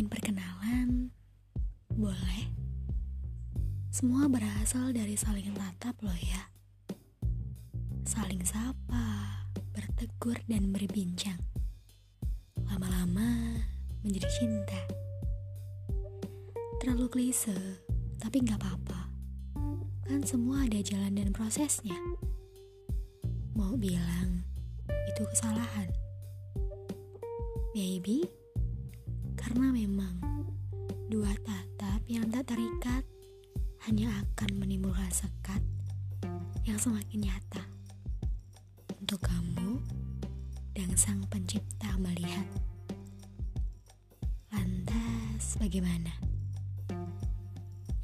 Ingin perkenalan? Boleh. Semua berasal dari saling tatap loh ya. Saling sapa, bertegur dan berbincang. Lama-lama menjadi cinta. Terlalu klise, tapi nggak apa-apa. Kan semua ada jalan dan prosesnya. Mau bilang itu kesalahan. Maybe karena memang dua tatap yang tak terikat hanya akan menimbulkan sekat yang semakin nyata untuk kamu dan sang pencipta melihat. Lantas bagaimana?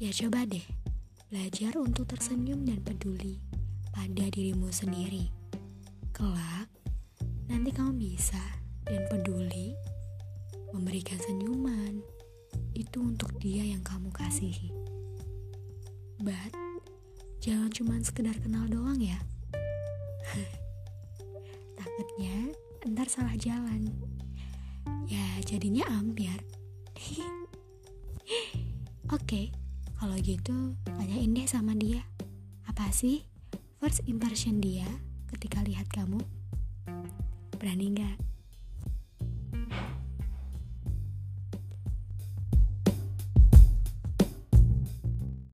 Ya coba deh belajar untuk tersenyum dan peduli pada dirimu sendiri. Kelak, nanti kamu bisa dan peduli memberikan senyuman itu untuk dia yang kamu kasihi. But, jangan cuma sekedar kenal doang ya. Takutnya ntar salah jalan. Ya, jadinya ambiar. Oke, kalau gitu tanyain deh sama dia. Apa sih first impression dia ketika lihat kamu? Berani nggak?